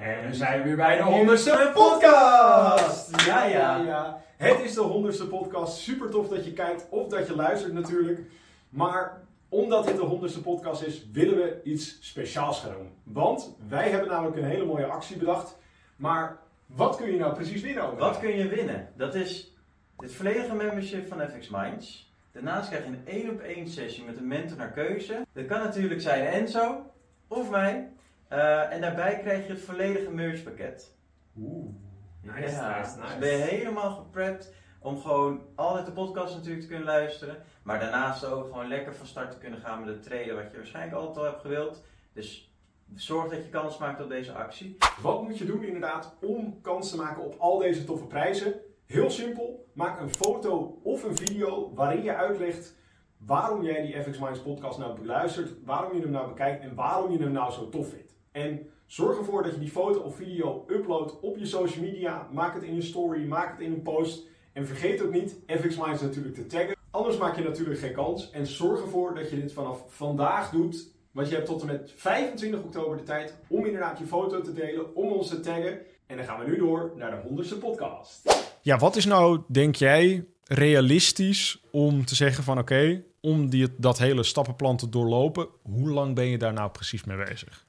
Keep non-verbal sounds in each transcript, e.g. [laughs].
En we zijn weer bij de honderdste podcast! Ja, ja, ja. Het is de honderdste podcast. Super tof dat je kijkt of dat je luistert natuurlijk. Maar omdat dit de honderdste podcast is, willen we iets speciaals gaan doen. Want wij hebben namelijk een hele mooie actie bedacht. Maar wat kun je nou precies winnen? Over? Wat kun je winnen? Dat is het volledige membership van FX Minds. Daarnaast krijg je een één op één sessie met een mentor naar keuze. Dat kan natuurlijk zijn Enzo of mij. Eh, en daarbij krijg je het volledige merchpakket. Oeh, nice, Ja, nice, Dus nice. ben je helemaal geprept om gewoon altijd de podcast natuurlijk te kunnen luisteren. Maar daarnaast ook gewoon lekker van start te kunnen gaan met het traden wat je waarschijnlijk altijd al hebt gewild. Dus zorg dat je kans maakt op deze actie. Wat moet je doen inderdaad om kans te maken op al deze toffe prijzen? Heel simpel, maak een foto of een video waarin je uitlegt waarom jij die FX Minds podcast nou beluistert, waarom je hem nou bekijkt en waarom je hem nou zo tof vindt. En zorg ervoor dat je die foto of video uploadt op je social media, maak het in een story, maak het in een post en vergeet ook niet FX Minds natuurlijk te taggen. Anders maak je natuurlijk geen kans en zorg ervoor dat je dit vanaf vandaag doet want je hebt tot en met 25 oktober de tijd om inderdaad je foto te delen, om ons te taggen. En dan gaan we nu door naar de honderdste podcast. Ja, wat is nou, denk jij, realistisch om te zeggen van oké, om die, dat hele stappenplan te doorlopen, hoe lang ben je daar nou precies mee bezig?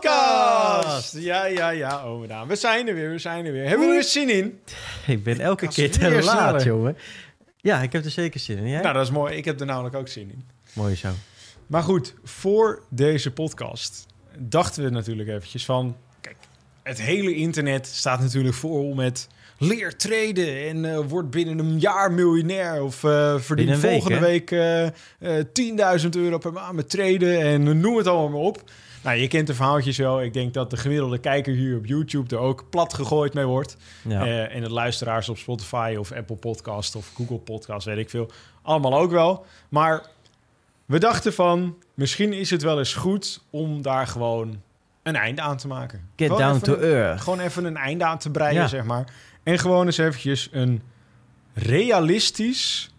podcast! Ja, ja, ja, oh daan. We zijn er weer, we zijn er weer. Hebben we er zin in? [laughs] Ik ben elke keer te laat, sneller. jongen. Ja, ik heb er zeker zin in. Jij? Nou, dat is mooi. Ik heb er namelijk ook zin in. Mooi zo. Maar goed, voor deze podcast dachten we natuurlijk eventjes van... Kijk, het hele internet staat natuurlijk vol met... Leer traden en eh, word binnen een jaar miljonair. Of eh verdien week, volgende hè? week eh, eh, 10.000 euro per maand met traden. En noem het allemaal maar op. Nou, je kent de verhaaltjes wel. Ik denk dat de gemiddelde kijker hier op YouTube er ook plat gegooid mee wordt. Ja. Eh, en de luisteraars op Spotify of Apple Podcast of Google Podcast, weet ik veel. Allemaal ook wel. Maar we dachten van, misschien is het wel eens goed om daar gewoon een einde aan te maken. Get Gewoon down to een- earth. Gewoon even een einde aan te breien, Ja. zeg maar. En gewoon eens eventjes een realistisch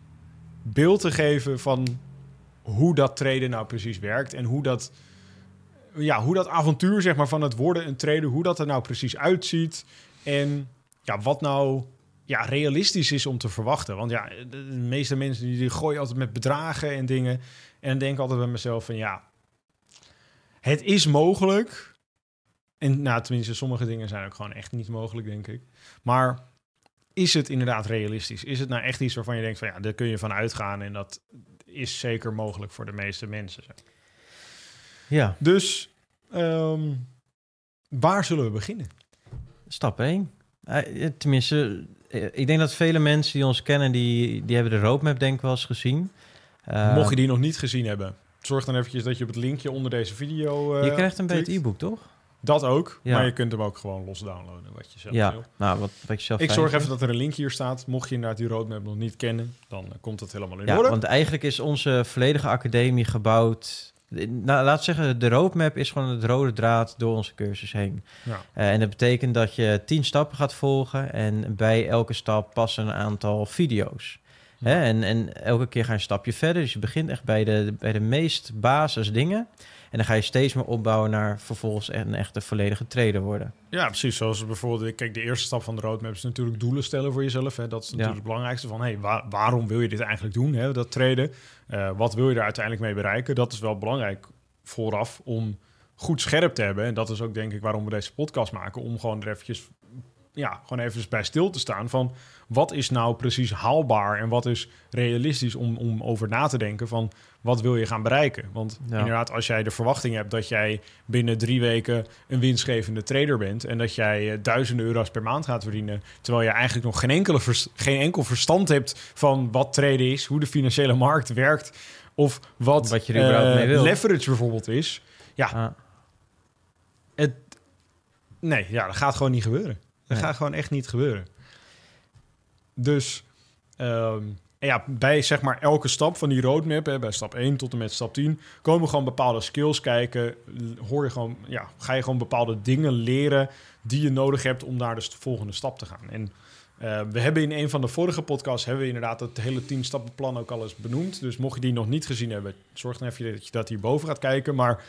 beeld te geven van hoe dat traden nou precies werkt. En hoe dat, ja, hoe dat avontuur zeg maar, van het worden een trader, hoe dat er nou precies uitziet. En ja, wat nou ja, realistisch is om te verwachten. Want ja, de, meeste mensen die, die gooien altijd met bedragen en dingen. En denk altijd bij mezelf van ja, het is mogelijk. En nou, tenminste, sommige dingen zijn ook gewoon echt niet mogelijk, denk ik. Maar is het inderdaad realistisch? Is het nou echt iets waarvan je denkt van ja, daar kun je van uitgaan en dat is zeker mogelijk voor de meeste mensen. zeg. Ja, Dus ehm, waar zullen we beginnen? stap 1. tenminste, eh, ik denk dat vele mensen die ons kennen, die, die hebben de roadmap denk ik wel eens gezien. Eh, Mocht je die nog niet gezien hebben, zorg dan eventjes dat je op het linkje onder deze video. eh, je krijgt het klikt. e-book, toch? Dat ook, Ja. maar je kunt hem ook gewoon los downloaden, wat je zelf ja, wil. nou, wat, wat je zelf Ik zorg vindt. even dat er een link hier staat. Mocht je inderdaad die roadmap nog niet kennen, dan eh, komt het helemaal in Ja, orde. want eigenlijk is onze volledige academie gebouwd... Nou, laat zeggen, de roadmap is gewoon het rode draad door onze cursus heen. Ja. Eh, en dat betekent dat je tien stappen gaat volgen en bij elke stap passen een aantal video's. Hè? En, en elke keer ga je een stapje verder. Dus je begint echt bij de, bij de meest basis dingen. En dan ga je steeds meer opbouwen naar vervolgens echt een echte volledige trader worden. Ja, precies. Zoals bijvoorbeeld, kijk, de eerste stap van de roadmap is natuurlijk doelen stellen voor jezelf. Hè. Dat is natuurlijk Ja. het belangrijkste van, hey, waar- waarom wil je dit eigenlijk doen, hè, dat traden? Eh, wat wil je er uiteindelijk mee bereiken? Dat is wel belangrijk vooraf om goed scherp te hebben. En dat is ook denk ik waarom we deze podcast maken. Om gewoon er eventjes, ja, gewoon even bij stil te staan van... wat is nou precies haalbaar en wat is realistisch om, om over na te denken van... wat wil je gaan bereiken? Want Ja. inderdaad, als jij de verwachting hebt dat jij binnen drie weken een winstgevende trader bent... en dat jij eh, duizenden euro's per maand gaat verdienen... terwijl je eigenlijk nog geen, enkele geen enkel verstand hebt van wat traden is... hoe de financiële markt werkt of wat, Wat je eh, mee wil. leverage bijvoorbeeld is. Ja, Ah, het, nee, ja, dat gaat gewoon niet gebeuren. Dat Nee. gaat gewoon echt niet gebeuren. Dus ehm, ja, bij zeg maar elke stap van die roadmap, hè, bij stap 1 tot en met stap 10, komen gewoon bepaalde skills kijken. Hoor je gewoon, ja, ga je gewoon bepaalde dingen leren die je nodig hebt om naar de st- volgende stap te gaan. En eh, we hebben in een van de vorige podcasts hebben we inderdaad het hele 10 stappenplan ook al eens benoemd. Dus mocht je die nog niet gezien hebben, zorg dan even dat je dat hierboven gaat kijken. Maar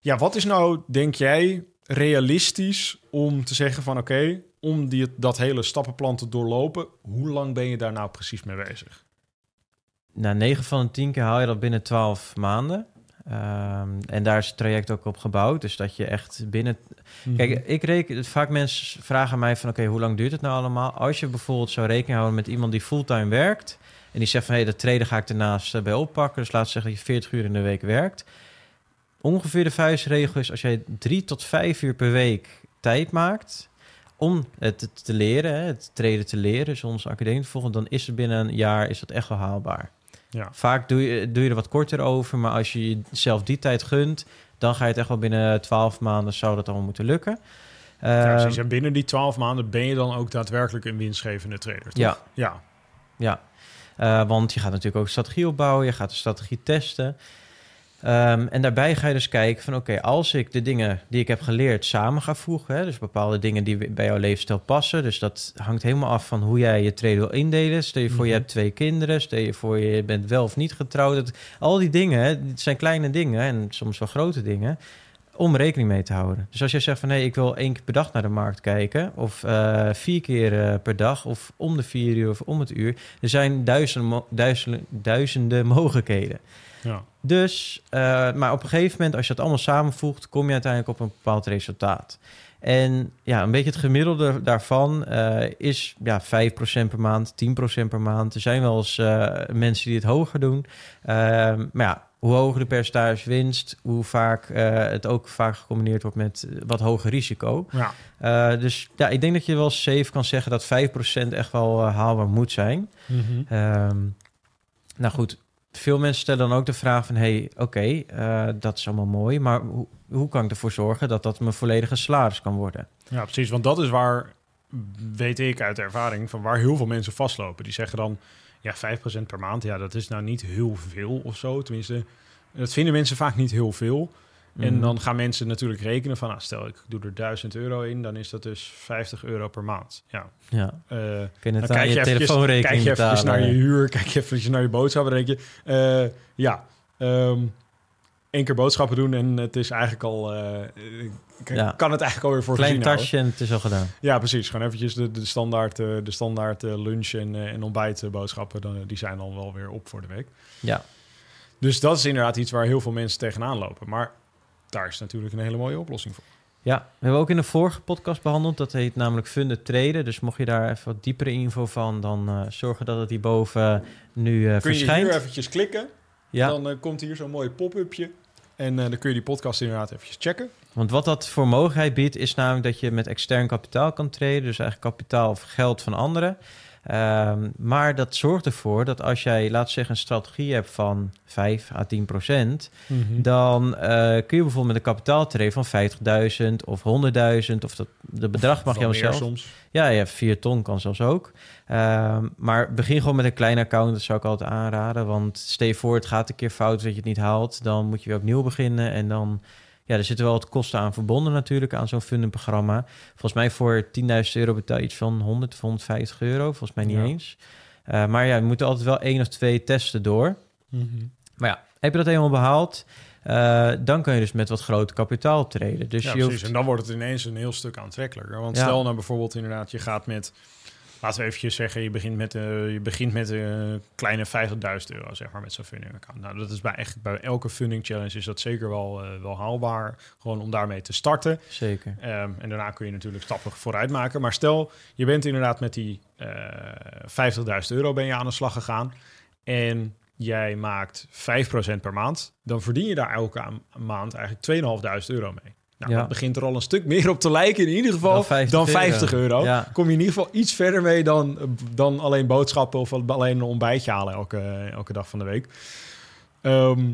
ja, wat is nou, denk jij, realistisch om te zeggen van oké, om die, dat hele stappenplan te doorlopen, hoe lang ben je daar nou precies mee bezig? nou, 9 van de 10 keer haal je dat binnen 12 maanden. Ehm, en daar is het traject ook op gebouwd. Dus dat je echt binnen. Kijk, ik reken. Vaak mensen vragen mij van: oké, hoe lang duurt het nou allemaal? Als je bijvoorbeeld zou rekening houden met iemand die fulltime werkt. en die zegt van hé, hey, dat treden ga ik ernaast eh, bij oppakken. Dus we zeggen dat je 40 uur in de week werkt. Ongeveer de vuistregel is als jij drie tot vijf uur per week tijd maakt. om het te leren, het treden te leren, dus onze academie te volgen, dan is het binnen een jaar is dat echt wel haalbaar. Ja. Vaak doe je, doe je er wat korter over, maar als je jezelf die tijd gunt, dan ga je het echt wel binnen 12 maanden zou dat allemaal moeten lukken. Ja, Ehm, precies. En binnen die 12 maanden ben je dan ook daadwerkelijk een winstgevende trader. Toch? ja, Ja. ja. Eh, want je gaat natuurlijk ook strategie opbouwen, je gaat de strategie testen. Ehm, en daarbij ga je dus kijken van oké, als ik de dingen die ik heb geleerd samen ga voegen, hè, dus bepaalde dingen die bij jouw levensstijl passen, dus dat hangt helemaal af van hoe jij je trade wil indelen. Stel je voor je Mhm. hebt twee kinderen, stel je voor je bent wel of niet getrouwd. Dat, al die dingen, dit zijn kleine dingen en soms wel grote dingen, om rekening mee te houden. Dus als jij zegt van nee, ik wil één keer per dag naar de markt kijken, of eh, vier keer eh, per dag, of om de vier uur of om het uur, er zijn duizenden, duizenden, duizenden [laughs] mogelijkheden. ja. Dus, eh, maar op een gegeven moment, als je dat allemaal samenvoegt, kom je uiteindelijk op een bepaald resultaat. En ja, een beetje het gemiddelde daarvan eh, is ja, 5% per maand, 10% per maand. Er zijn wel eens eh, mensen die het hoger doen. Ehm, maar ja, hoe hoger de percentage winst, hoe vaak eh, het ook vaak gecombineerd wordt met wat hoger risico. ja. Dus ja, ik denk dat je wel safe kan zeggen dat 5% echt wel haalbaar moet zijn. Mhm. Ehm, nou goed, veel mensen stellen dan ook de vraag van... hey, oké, eh, dat is allemaal mooi... maar hoe, hoe kan ik ervoor zorgen dat dat mijn volledige salaris kan worden? Ja, precies. Want dat is waar, weet ik uit ervaring, van waar heel veel mensen vastlopen. Die zeggen dan, ja, 5% per maand, ja, dat is nou niet heel veel of zo. Tenminste, dat vinden mensen vaak niet heel veel. En Mhm. dan gaan mensen natuurlijk rekenen van, nou, stel ik doe er 1000 euro in, dan is dat dus 50 euro per maand. Ja, Ja, eh, kun je dan het kijk je je, eventjes, telefoonrekening kijk je eventjes betalen. naar je huur, kijk je eventjes naar je boodschappen, denk je, eh, ja, ehm één keer boodschappen doen en het is eigenlijk al, eh, ik Ja. kan het eigenlijk alweer voor Klein tasje en het is al gedaan. Ja, precies. Gewoon eventjes de, de standaard, eh, de standaard eh, lunch en, eh, en ontbijtboodschappen, dan, eh, die zijn dan wel weer op voor de week. Ja, Dus dat is inderdaad iets waar heel veel mensen tegenaan lopen. Maar daar is natuurlijk een hele mooie oplossing voor. ja, we hebben ook in de vorige podcast behandeld. Dat heet namelijk Funded Traden. Dus mocht je daar even wat diepere info van... dan eh, zorgen dat het hierboven nu eh, Kun je verschijnt. hier eventjes klikken, ja, dan eh, komt hier zo'n mooi pop-upje. En dan kun je die podcast inderdaad eventjes checken. Want wat dat voor mogelijkheid biedt, is namelijk dat je met extern kapitaal kan treden. Dus eigenlijk kapitaal of geld van anderen. Ehm, maar dat zorgt ervoor dat als jij, laten we zeggen, een strategie hebt van 5 à 10 procent, dan eh, kun je bijvoorbeeld met een kapitaal treden van 50.000 of 100.000 of dat de bedrag mag je zelf. soms. Ja, ja, 4 ton kan zelfs ook. Ehm, maar begin gewoon met een klein account, dat zou ik altijd aanraden. Want stel je voor, het gaat een keer fout dat je het niet haalt, dan moet je weer opnieuw beginnen. En dan, ja, er zitten wel wat kosten aan verbonden natuurlijk, aan zo'n fundingprogramma. Volgens mij voor 10.000 euro betaal je iets van 100 of 150 euro, volgens mij niet Ja. eens. Eh, maar ja, je moet altijd wel één of twee testen door. Maar ja, heb je dat eenmaal behaald, eh, dan kun je dus met wat groot kapitaal treden. Dus ja, je precies. hoeft... En dan wordt het ineens een heel stuk aantrekkelijker. Want Ja. stel nou bijvoorbeeld inderdaad, je gaat met... Laten we eventjes zeggen, je begint met, eh je begint met een kleine 50.000 euro, zeg maar, met zo'n funding account. Nou, dat is bij, echt, bij elke funding challenge is dat zeker wel, eh, wel haalbaar. Gewoon om daarmee te starten. Zeker. Ehm, en daarna kun je natuurlijk stappen vooruit maken. Maar stel, je bent inderdaad met die eh 50.000 euro ben je aan de slag gegaan. En jij maakt 5% per maand. Dan verdien je daar elke maand eigenlijk 2.500 euro mee. Nou, Ja. dat begint er al een stuk meer op te lijken in ieder geval Dan 50 dan 50 euro. Ja. Kom je in ieder geval iets verder mee dan, dan alleen boodschappen of alleen een ontbijtje halen elke, elke dag van de week. Ehm,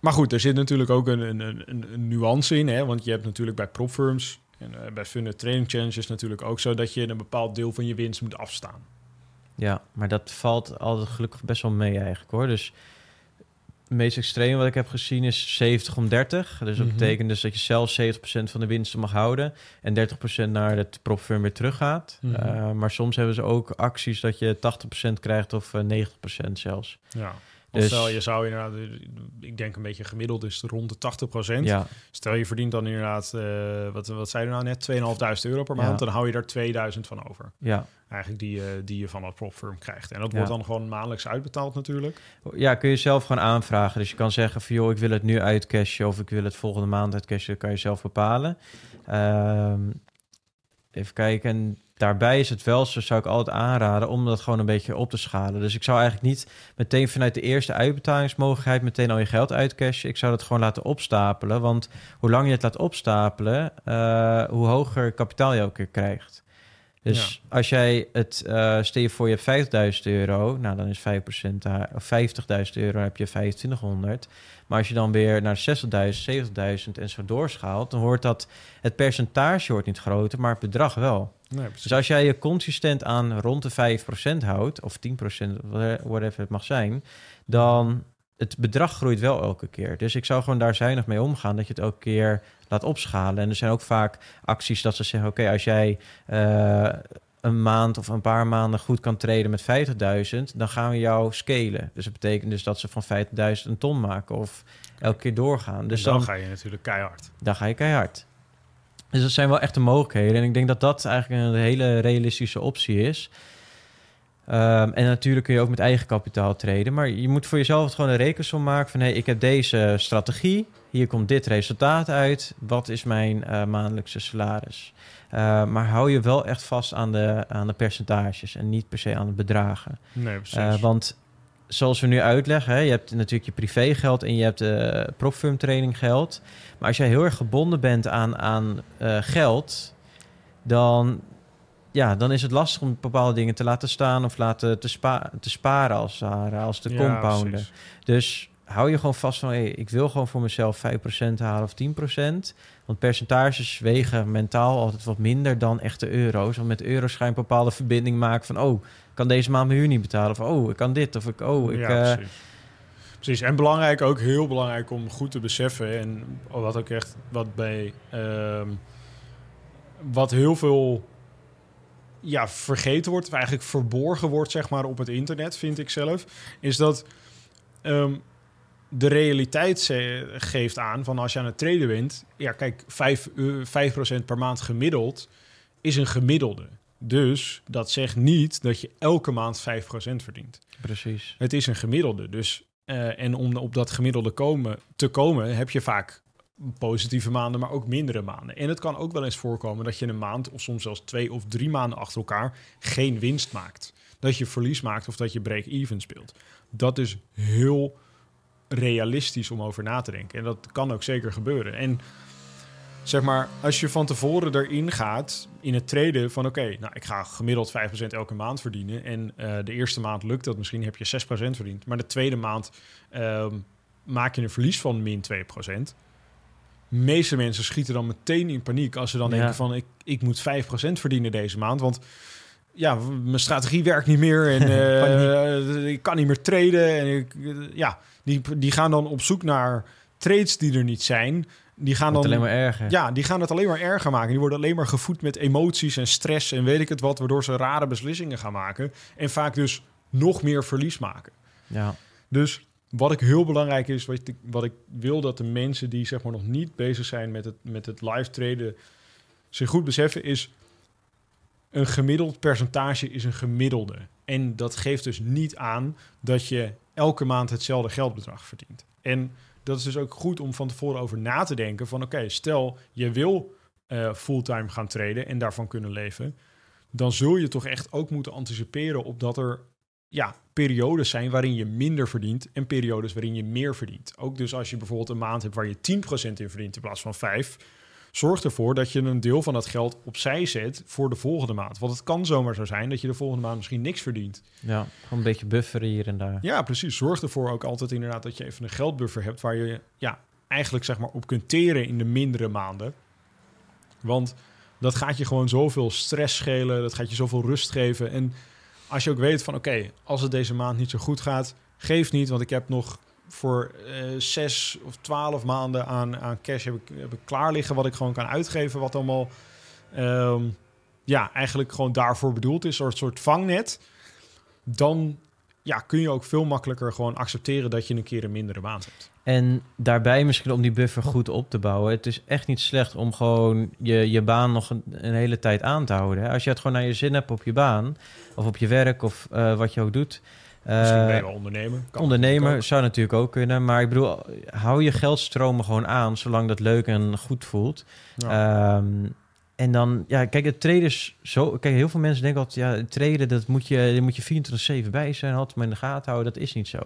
maar goed, er zit natuurlijk ook een, een, een, een nuance in. Hè? Want je hebt natuurlijk bij propfirms en eh, bij Funnel Training Challenge is natuurlijk ook zo dat je een bepaald deel van je winst moet afstaan. Ja, maar dat valt altijd gelukkig best wel mee eigenlijk hoor. Dus meest extreem wat ik heb gezien is 70 om 30. Dus dat Mhm. betekent dus dat je zelf 70% van de winsten mag houden en 30% naar het propfirm weer teruggaat. Eh, maar soms hebben ze ook acties dat je 80% krijgt of eh, 90% zelfs. Ja. Dus- stel, je zou inderdaad, ik denk een beetje gemiddeld is rond de 80%. Ja, Stel je verdient dan inderdaad, eh, wat, wat zei je nou net, 2.500 euro per Ja. maand. Dan hou je daar 2000 van over. ja. Eigenlijk die, eh, die je van dat propfirm krijgt. En dat Ja. wordt dan gewoon maandelijks uitbetaald natuurlijk. ja, kun je zelf gewoon aanvragen. Dus je kan zeggen van joh, ik wil het nu uitcashen of ik wil het volgende maand uitcashen. Dat kan je zelf bepalen. Ehm, even kijken. En daarbij is het wel zo, zou ik altijd aanraden om dat gewoon een beetje op te schalen. Dus ik zou eigenlijk niet meteen vanuit de eerste uitbetalingsmogelijkheid meteen al je geld uitcashen. Ik zou dat gewoon laten opstapelen. Want hoe langer je het laat opstapelen, eh, hoe hoger kapitaal je elke keer krijgt. Dus als jij het, eh stel je voor je hebt 50.000 euro, nou dan is 5% daar, of 50.000 euro heb je 2500. Maar als je dan weer naar 60.000, 70.000 en zo doorschaalt, dan wordt dat, het percentage wordt niet groter, maar het bedrag wel. Nee. Dus als jij je consistent aan rond de 5% houdt, of 10%, whatever het mag zijn, dan het bedrag groeit wel elke keer. Dus ik zou gewoon daar zuinig mee omgaan, dat je het elke keer laat opschalen. En er zijn ook vaak acties dat ze zeggen, oké, als jij eh, een maand of een paar maanden goed kan treden met 50.000, dan gaan we jou scalen. Dus dat betekent dus dat ze van 50.000 een ton maken of elke keer doorgaan. Dus dus dan, dan, ga je natuurlijk keihard. dan ga je keihard. Dus dat zijn wel echte mogelijkheden. En ik denk dat dat eigenlijk een hele realistische optie is. Ehm, en natuurlijk kun je ook met eigen kapitaal treden. Maar je moet voor jezelf gewoon een rekensom maken van... hey, ik heb deze strategie. Hier komt dit resultaat uit. Wat is mijn eh, maandelijkse salaris? Eh, maar hou je wel echt vast aan de, aan de percentages... en niet per se aan de bedragen. Nee, precies. Eh, want zoals we nu uitleggen, hè, je hebt natuurlijk je privégeld en je hebt uh, profirm training geld. Maar als jij heel erg gebonden bent aan, aan uh, geld, dan, ja, dan is het lastig om bepaalde dingen te laten staan of laten te, spa te sparen als, ware, als te Ja, compounden. precies. Dus hou je gewoon vast van, hey, ik wil gewoon voor mezelf 5% halen of 10%. Want percentages wegen mentaal altijd wat minder dan echte euro's. Want met euro's ga je een bepaalde verbinding maken van... oh, ik kan deze maand mijn huur niet betalen. Of oh, ik kan dit. Of ik, oh, ik... ja, eh, precies. Precies, en belangrijk ook, heel belangrijk om goed te beseffen. En wat ook echt, wat bij, ehm, wat heel veel ja, vergeten wordt, of eigenlijk verborgen wordt, zeg maar, op het internet, vind ik zelf, is dat ehm, de realiteit geeft aan van als je aan het traden bent, ja, kijk, 5, eu- 5% per maand gemiddeld is een gemiddelde. Dus dat zegt niet dat je elke maand 5% verdient. Precies. Het is een gemiddelde. Dus, eh, en om op dat gemiddelde komen, te komen, heb je vaak positieve maanden, maar ook mindere maanden. En het kan ook wel eens voorkomen dat je een maand of soms zelfs twee of drie maanden achter elkaar geen winst maakt. Dat je verlies maakt of dat je break-even speelt. Dat is heel realistisch om over na te denken. En dat kan ook zeker gebeuren. En zeg maar, als je van tevoren erin gaat in het traden van oké, nou ik ga gemiddeld 5% elke maand verdienen en eh, de eerste maand lukt dat misschien, heb je 6% verdiend, maar de tweede maand ehm, maak je een verlies van min 2%. Meeste mensen schieten dan meteen in paniek als ze dan Ja. denken van ik, ik moet 5% verdienen deze maand, want ja, mijn strategie werkt niet meer en [laughs] eh, ik kan niet meer traden en ik, eh, ja, die, die gaan dan op zoek naar trades die er niet zijn. Die gaan dan alleen maar erger. ja, die gaan het alleen maar erger maken. Die worden alleen maar gevoed met emoties en stress en weet ik het wat, waardoor ze rare beslissingen gaan maken. En vaak dus nog meer verlies maken. Ja. Dus wat ik heel belangrijk is, wat ik, wil dat de mensen die zeg maar nog niet bezig zijn met het, met het live traden zich goed beseffen, is een gemiddeld percentage is een gemiddelde. En dat geeft dus niet aan dat je elke maand hetzelfde geldbedrag verdient. En dat is dus ook goed om van tevoren over na te denken van oké, stel je wil eh, fulltime gaan traden en daarvan kunnen leven, dan zul je toch echt ook moeten anticiperen op dat er ja, periodes zijn waarin je minder verdient en periodes waarin je meer verdient. Ook dus als je bijvoorbeeld een maand hebt waar je 10% in verdient in plaats van 5, zorg ervoor dat je een deel van dat geld opzij zet voor de volgende maand. Want het kan zomaar zo zijn dat je de volgende maand misschien niks verdient. Ja, gewoon een beetje bufferen hier en daar. Ja, precies. Zorg ervoor ook altijd inderdaad dat je even een geldbuffer hebt waar je ja, eigenlijk zeg maar op kunt teren in de mindere maanden. Want dat gaat je gewoon zoveel stress schelen, dat gaat je zoveel rust geven. En als je ook weet van oké, als het deze maand niet zo goed gaat, geef niet, want ik heb nog voor eh, zes of twaalf maanden aan, aan cash heb ik, heb klaar liggen wat ik gewoon kan uitgeven, wat allemaal ehm, ja, eigenlijk gewoon daarvoor bedoeld is, een soort vangnet. Dan ja, kun je ook veel makkelijker gewoon accepteren dat je een keer een mindere maand hebt. En daarbij misschien om die buffer goed op te bouwen. Het is echt niet slecht om gewoon je, je baan nog een, een hele tijd aan te houden. Hè? Als je het gewoon naar je zin hebt op je baan, of op je werk, of eh, wat je ook doet. Misschien ben je wel ondernemer. Kan ondernemer zou natuurlijk ook kunnen. Maar ik bedoel, hou je geldstromen gewoon aan, zolang dat leuk en goed voelt. Ja. Ehm, en dan, ja, kijk, het traden is zo... Kijk, heel veel mensen denken altijd, ja, het traden, dat moet je, daar moet je 24-7 bij zijn, altijd maar in de gaten houden. Dat is niet zo.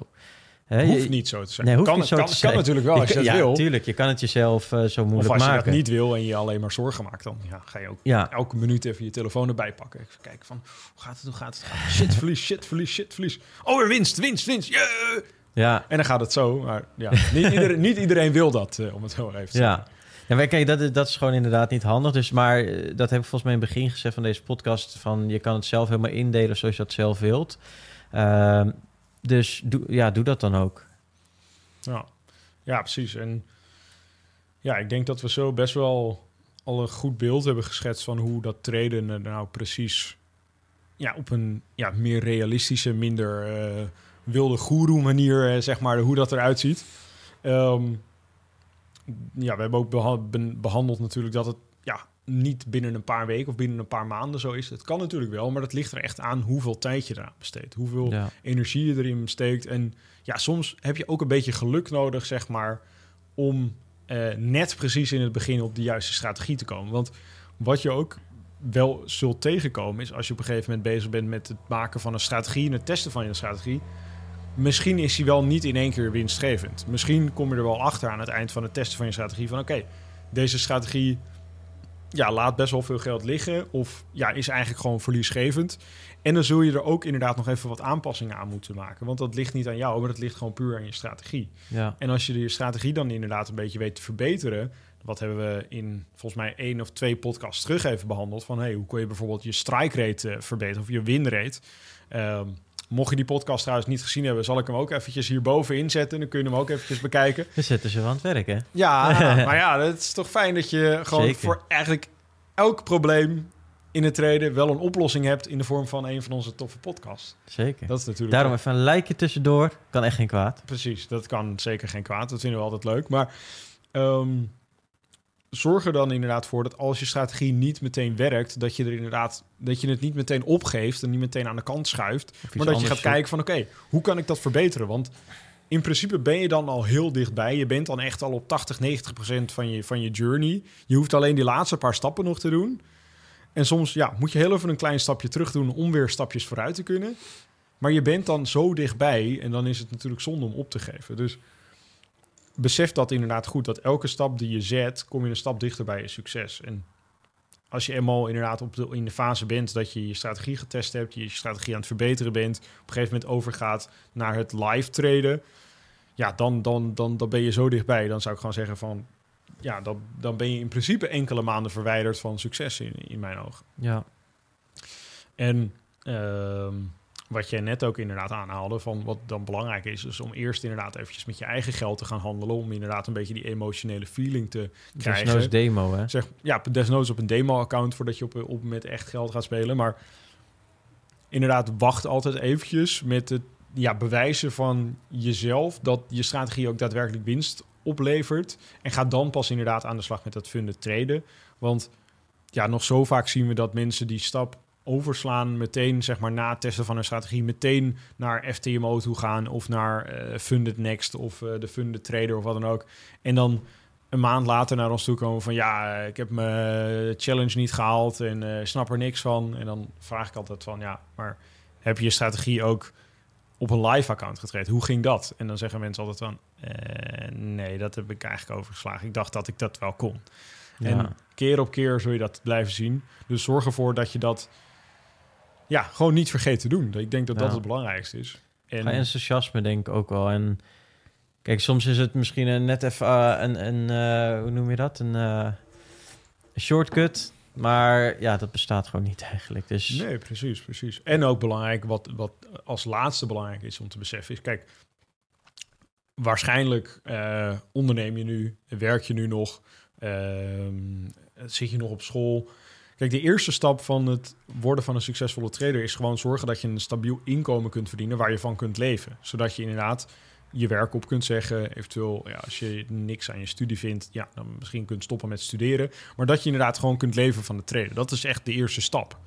Hè, je- hoeft niet zo te zijn. Nee, hoeft kan, niet zo kan, te kan zijn. natuurlijk wel als je, dat ja, wil. tuurlijk. Je kan het jezelf eh, zo Of moeilijk als je maken. dat niet wil en je alleen maar zorgen maakt, dan ja, ga je ook Ja, elke minuut even je telefoon erbij pakken. Even kijken van, hoe gaat het, hoe gaat het? Shit, verlies, shit, verlies, shit, verlies. Oh, er winst, winst, winst, yeah! ja, En dan gaat het zo, maar ja, niet iedereen, niet iedereen wil dat, eh, om het zo even te zeggen. Ja, maar kijk, dat, dat is gewoon inderdaad niet handig. Dus, maar eh, dat heb ik volgens mij in het begin gezegd van deze podcast. Van je kan het zelf helemaal indelen zoals je dat zelf wilt. Ehm, dus ja, doe dat dan ook. Ja. ja, precies. En ja, ik denk dat we zo best wel al een goed beeld hebben geschetst van hoe dat treden nou precies ja, op een ja, meer realistische, minder eh, wilde goeroe manier, eh, zeg maar, hoe dat eruit ziet. Ehm, ja, we hebben ook beha- behandeld natuurlijk dat het ja, niet binnen een paar weken of binnen een paar maanden zo is. Het kan natuurlijk wel, maar dat ligt er echt aan hoeveel tijd je eraan besteedt. Hoeveel Ja, energie je erin steekt. En ja, soms heb je ook een beetje geluk nodig, zeg maar, om eh, net precies in het begin op de juiste strategie te komen. Want wat je ook wel zult tegenkomen is als je op een gegeven moment bezig bent met het maken van een strategie en het testen van je strategie. Misschien is die wel niet in één keer winstgevend. Misschien kom je er wel achter aan het eind van het testen van je strategie van oké, deze strategie ja, laat best wel veel geld liggen of ja, is eigenlijk gewoon verliesgevend. En dan zul je er ook inderdaad nog even wat aanpassingen aan moeten maken. Want dat ligt niet aan jou, maar dat ligt gewoon puur aan je strategie. ja, En als je je strategie dan inderdaad een beetje weet te verbeteren... wat hebben we in volgens mij één of twee podcasts terug even behandeld... van hey, hoe kun je bijvoorbeeld je strike rate eh, verbeteren of je win rate... Ehm, Mocht je die podcast trouwens niet gezien hebben, zal ik hem ook eventjes hierboven inzetten. Dan kun je hem ook eventjes bekijken. we zetten ze wel aan het werk, hè? Ja, [laughs] maar ja, het is toch fijn dat je gewoon Zeker. voor eigenlijk elk probleem in het treden wel een oplossing hebt in de vorm van een van onze toffe podcasts. Zeker. Dat is natuurlijk Daarom even een lijkje tussendoor. Kan echt geen kwaad. Precies, dat kan zeker geen kwaad. Dat vinden we altijd leuk. Maar ehm, zorg er dan inderdaad voor dat als je strategie niet meteen werkt, dat je er inderdaad dat je het niet meteen opgeeft en niet meteen aan de kant schuift, maar dat je gaat kijken van oké, hoe kan ik dat verbeteren? Want in principe ben je dan al heel dichtbij. Je bent dan echt al op 80, 90 procent van je, van je journey. Je hoeft alleen die laatste paar stappen nog te doen. En soms ja, moet je heel even een klein stapje terug doen om weer stapjes vooruit te kunnen. Maar je bent dan zo dichtbij en dan is het natuurlijk zonde om op te geven. Dus besef dat inderdaad goed. Dat elke stap die je zet, kom je een stap dichter bij je succes. En als je eenmaal inderdaad op de, in de fase bent dat je je strategie getest hebt, je je strategie aan het verbeteren bent, op een gegeven moment overgaat naar het live traden, ja, dan, dan, dan, dan ben je zo dichtbij. Dan zou ik gewoon zeggen van, ja, dan, dan ben je in principe enkele maanden verwijderd van succes in, in mijn ogen. Ja, En ehm, wat jij net ook inderdaad aanhaalde, van wat dan belangrijk is, is om eerst inderdaad eventjes met je eigen geld te gaan handelen, om inderdaad een beetje die emotionele feeling te krijgen. desnoods demo, hè? Zeg, ja, desnoods op een demo-account voordat je op, op met echt geld gaat spelen. Maar inderdaad, wacht altijd eventjes met het ja, bewijzen van jezelf dat je strategie ook daadwerkelijk winst oplevert. En ga dan pas inderdaad aan de slag met dat funded traden. Want ja, nog zo vaak zien we dat mensen die stap overslaan, meteen zeg maar na het testen van hun strategie, meteen naar FTMO toe gaan of naar eh, Funded Next of eh, de Funded Trader of wat dan ook. En dan een maand later naar ons toe komen van ja, ik heb mijn challenge niet gehaald en eh, snap er niks van. En dan vraag ik altijd van ja, maar heb je je strategie ook op een live account getraind? Hoe ging dat? En dan zeggen mensen altijd van eh, nee, dat heb ik eigenlijk overgeslagen. Ik dacht dat ik dat wel kon. Ja. En keer op keer zul je dat blijven zien. Dus zorg ervoor dat je dat ja, gewoon niet vergeet te doen. Ik denk dat dat het belangrijkste is. En, Qua enthousiasme denk ik ook wel. En kijk, soms is het misschien een net even eh, een, een eh, hoe noem je dat? Een eh, shortcut. Maar ja, dat bestaat gewoon niet eigenlijk. Dus Nee, precies, precies. En ook belangrijk, wat, wat als laatste belangrijk is om te beseffen, is kijk, waarschijnlijk eh, onderneem je nu, werk je nu nog, ehm, zit je nog op school. Kijk, de eerste stap van het worden van een succesvolle trader is gewoon zorgen dat je een stabiel inkomen kunt verdienen waar je van kunt leven. Zodat je inderdaad je werk op kunt zeggen. Eventueel, ja, als je niks aan je studie vindt, ja, dan misschien kunt stoppen met studeren. Maar dat je inderdaad gewoon kunt leven van de traden. Dat is echt de eerste stap.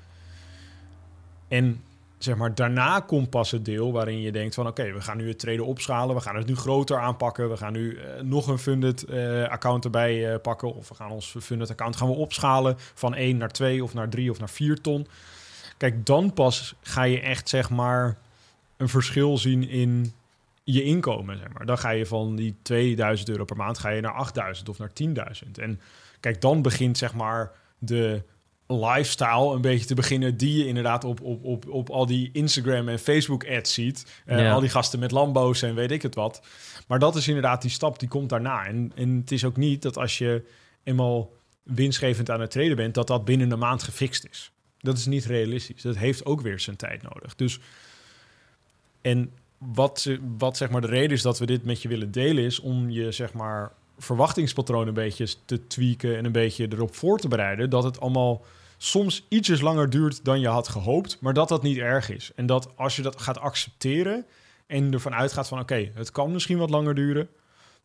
En zeg maar, daarna komt pas het deel waarin je denkt van... oké, we gaan nu het traden opschalen, we gaan het nu groter aanpakken... we gaan nu eh, nog een funded eh, account erbij eh, pakken... of we gaan ons funded account gaan we opschalen van 1 naar 2 of naar 3 of naar 4 ton. Kijk, dan pas ga je echt zeg maar een verschil zien in je inkomen. Zeg maar. Dan ga je van die 2000 euro per maand ga je naar 8000 of naar 10.000. En kijk, dan begint zeg maar de lifestyle een beetje te beginnen die je inderdaad op, op, op, op al die Instagram en Facebook ads ziet. Ja. Al die gasten met Lambo's en weet ik het wat. Maar dat is inderdaad die stap die komt daarna. En, en het is ook niet dat als je eenmaal winstgevend aan het traden bent, dat dat binnen een maand gefixt is. Dat is niet realistisch. Dat heeft ook weer zijn tijd nodig. Dus en wat, ze- wat zeg maar de reden is dat we dit met je willen delen, is om je zeg maar verwachtingspatroon een beetje te tweaken en een beetje erop voor te bereiden dat het allemaal soms ietsjes langer duurt dan je had gehoopt, maar dat dat niet erg is. En dat als je dat gaat accepteren en ervan uitgaat van oké, het kan misschien wat langer duren,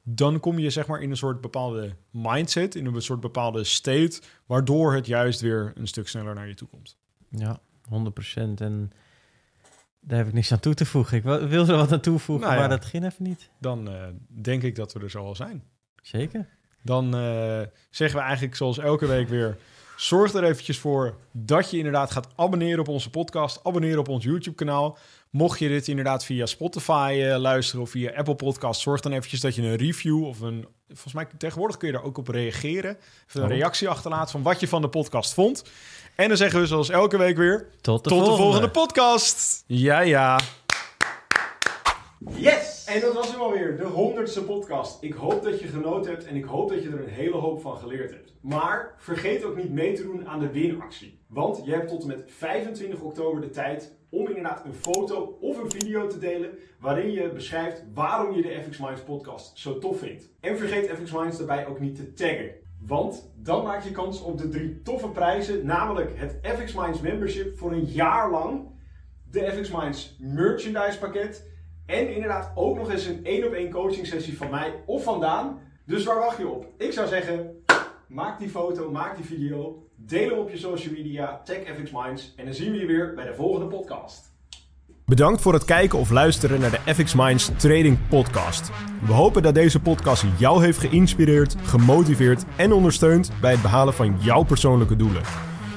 dan kom je zeg maar in een soort bepaalde mindset, in een soort bepaalde state, waardoor het juist weer een stuk sneller naar je toe komt. ja, 100%. En daar heb ik niks aan toe te voegen. Ik wil, wil er wat aan toevoegen, Nou ja. maar dat ging even niet. Dan eh, denk ik dat we er zo al zijn. Zeker. Dan eh, zeggen we eigenlijk zoals elke week weer... zorg er eventjes voor dat je inderdaad gaat abonneren op onze podcast. Abonneren op ons YouTube-kanaal. Mocht je dit inderdaad via Spotify eh, luisteren of via Apple Podcast... zorg dan eventjes dat je een review of een... Volgens mij tegenwoordig kun je daar ook op reageren. Even een Oh. reactie achterlaten van wat je van de podcast vond. En dan zeggen we zoals elke week weer... Tot de, tot volgende. de volgende podcast! Ja, ja. Yes! En dat was hem alweer, de honderdste podcast. Ik hoop dat je genoten hebt en ik hoop dat je er een hele hoop van geleerd hebt. Maar vergeet ook niet mee te doen aan de winactie. Want je hebt tot en met 25 oktober de tijd om inderdaad een foto of een video te delen waarin je beschrijft waarom je de FX Minds podcast zo tof vindt. En vergeet FX Minds daarbij ook niet te taggen. Want dan maak je kans op de drie toffe prijzen, namelijk het FX Minds membership voor een jaar lang, de FX Minds merchandise pakket en inderdaad ook nog eens een één op één coaching sessie van mij of van Daan. Dus waar wacht je op? Ik zou zeggen, maak die foto, maak die video, deel hem op je social media, tag FX Minds en dan zien we je weer bij de volgende podcast. Bedankt voor het kijken of luisteren naar de FX Minds Trading Podcast. We hopen dat deze podcast jou heeft geïnspireerd, gemotiveerd en ondersteund bij het behalen van jouw persoonlijke doelen.